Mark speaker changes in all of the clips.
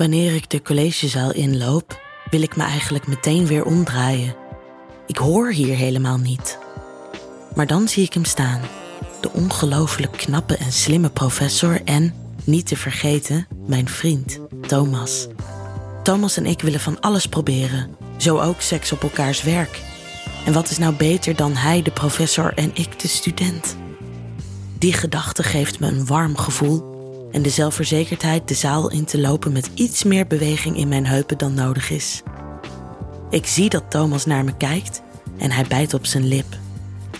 Speaker 1: Wanneer ik de collegezaal inloop, wil ik me eigenlijk meteen weer omdraaien. Ik hoor hier helemaal niet. Maar dan zie ik hem staan. De ongelooflijk knappe en slimme professor en, niet te vergeten, mijn vriend, Thomas. Thomas en ik willen van alles proberen, zo ook seks op elkaars werk. En wat is nou beter dan hij, de professor, en ik, de student? Die gedachte geeft me een warm gevoel en de zelfverzekerdheid de zaal in te lopen met iets meer beweging in mijn heupen dan nodig is. Ik zie dat Thomas naar me kijkt en hij bijt op zijn lip.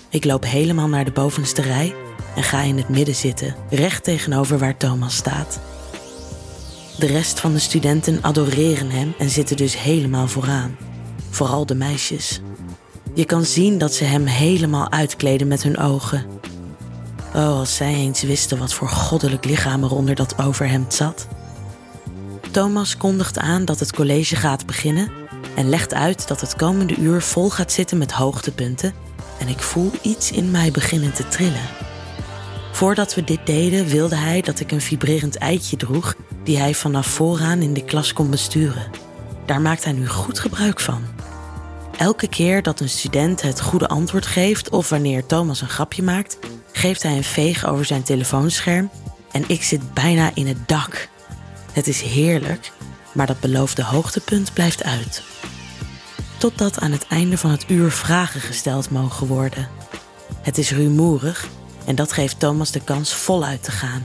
Speaker 1: Ik loop helemaal naar de bovenste rij en ga in het midden zitten, recht tegenover waar Thomas staat. De rest van de studenten adoreren hem en zitten dus helemaal vooraan. Vooral de meisjes. Je kan zien dat ze hem helemaal uitkleden met hun ogen. Oh, als zij eens wisten wat voor goddelijk lichaam er onder dat overhemd zat. Thomas kondigt aan dat het college gaat beginnen en legt uit dat het komende uur vol gaat zitten met hoogtepunten en ik voel iets in mij beginnen te trillen. Voordat we dit deden wilde hij dat ik een vibrerend eitje droeg die hij vanaf vooraan in de klas kon besturen. Daar maakt hij nu goed gebruik van. Elke keer dat een student het goede antwoord geeft of wanneer Thomas een grapje maakt, geeft hij een veeg over zijn telefoonscherm en ik zit bijna in het dak. Het is heerlijk, maar dat beloofde hoogtepunt blijft uit. Totdat aan het einde van het uur vragen gesteld mogen worden. Het is rumoerig en dat geeft Thomas de kans voluit te gaan.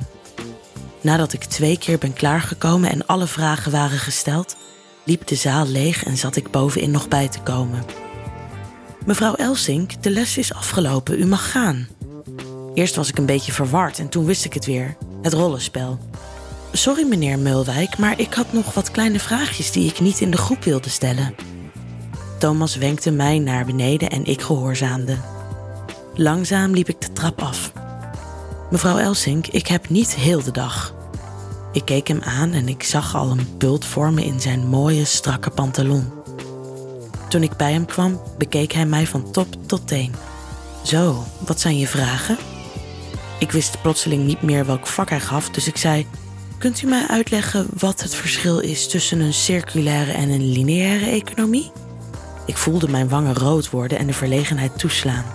Speaker 1: Nadat ik twee keer ben klaargekomen en alle vragen waren gesteld, liep de zaal leeg en zat ik bovenin nog bij te komen. Mevrouw Elsink, de les is afgelopen, u mag gaan. Eerst was ik een beetje verward en toen wist ik het weer: het rollenspel. Sorry meneer Mulwijk, maar ik had nog wat kleine vraagjes die ik niet in de groep wilde stellen. Thomas wenkte mij naar beneden en ik gehoorzaamde. Langzaam liep ik de trap af. Mevrouw Elsink, ik heb niet heel de dag. Ik keek hem aan en ik zag al een bult vormen in zijn mooie, strakke pantalon. Toen ik bij hem kwam, bekeek hij mij van top tot teen. Zo, wat zijn je vragen? Ik wist plotseling niet meer welk vak hij gaf, dus ik zei: Kunt u mij uitleggen wat het verschil is tussen een circulaire en een lineaire economie? Ik voelde mijn wangen rood worden en de verlegenheid toeslaan.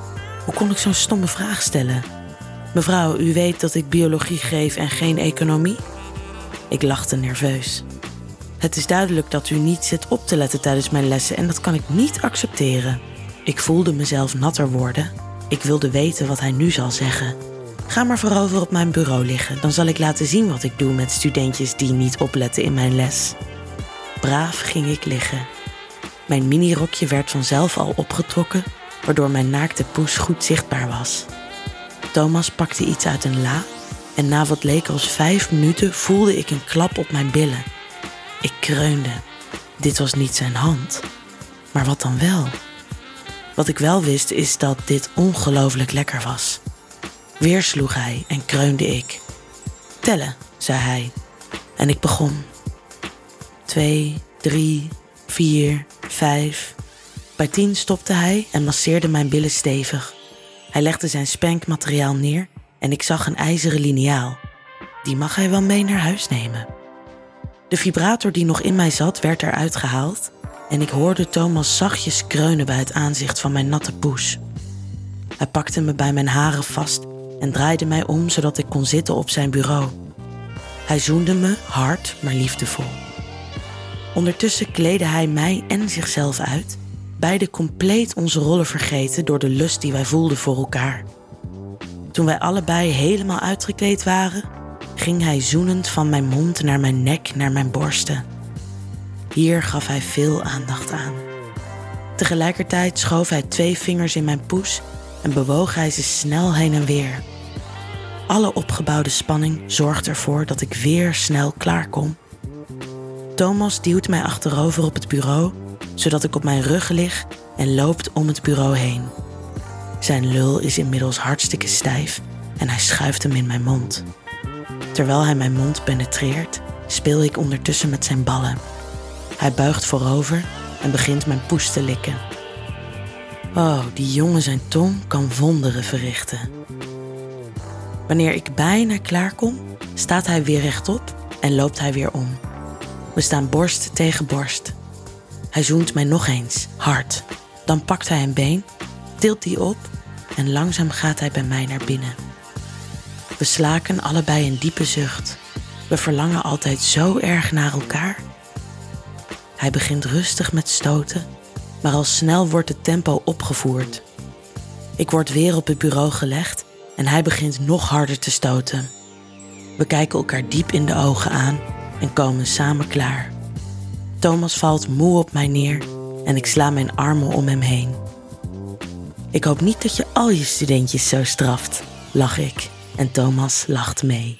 Speaker 1: Hoe kon ik zo'n stomme vraag stellen? Mevrouw, u weet dat ik biologie geef en geen economie? Ik lachte nerveus. Het is duidelijk dat u niet zit op te letten tijdens mijn lessen en dat kan ik niet accepteren. Ik voelde mezelf natter worden. Ik wilde weten wat hij nu zal zeggen. Ga maar voorover op mijn bureau liggen, dan zal ik laten zien wat ik doe met studentjes die niet opletten in mijn les. Braaf ging ik liggen. Mijn minirokje werd vanzelf al opgetrokken, waardoor mijn naakte poes goed zichtbaar was. Thomas pakte iets uit een la en na wat leek als vijf minuten voelde ik een klap op mijn billen. Ik kreunde. Dit was niet zijn hand. Maar wat dan wel? Wat ik wel wist is dat dit ongelooflijk lekker was. Weer sloeg hij en kreunde ik. Tellen, zei hij. En ik begon. Twee, drie, vier, vijf. Bij tien stopte hij en masseerde mijn billen stevig. Hij legde zijn spankmateriaal neer en ik zag een ijzeren liniaal. Die mag hij wel mee naar huis nemen. De vibrator die nog in mij zat werd eruit gehaald en ik hoorde Thomas zachtjes kreunen bij het aanzicht van mijn natte poes. Hij pakte me bij mijn haren vast en draaide mij om zodat ik kon zitten op zijn bureau. Hij zoende me hard, maar liefdevol. Ondertussen kleedde hij mij en zichzelf uit, beide compleet onze rollen vergeten door de lust die wij voelden voor elkaar. Toen wij allebei helemaal uitgekleed waren, ging hij zoenend van mijn mond naar mijn nek, naar mijn borsten. Hier gaf hij veel aandacht aan. Tegelijkertijd schoof hij twee vingers in mijn poes en bewoog hij ze snel heen en weer. Alle opgebouwde spanning zorgt ervoor dat ik weer snel klaar kom. Thomas duwt mij achterover op het bureau, zodat ik op mijn rug lig en loopt om het bureau heen. Zijn lul is inmiddels hartstikke stijf en hij schuift hem in mijn mond. Terwijl hij mijn mond penetreert, speel ik ondertussen met zijn ballen. Hij buigt voorover en begint mijn poes te likken. Oh, die jongen zijn tong kan wonderen verrichten. Wanneer ik bijna klaar kom, staat hij weer rechtop en loopt hij weer om. We staan borst tegen borst. Hij zoent mij nog eens, hard. Dan pakt hij een been, tilt die op en langzaam gaat hij bij mij naar binnen. We slaken allebei een diepe zucht. We verlangen altijd zo erg naar elkaar. Hij begint rustig met stoten, maar al snel wordt het tempo opgevoerd. Ik word weer op het bureau gelegd en hij begint nog harder te stoten. We kijken elkaar diep in de ogen aan en komen samen klaar. Thomas valt moe op mij neer en ik sla mijn armen om hem heen. Ik hoop niet dat je al je studentjes zo straft, lach ik en Thomas lacht mee.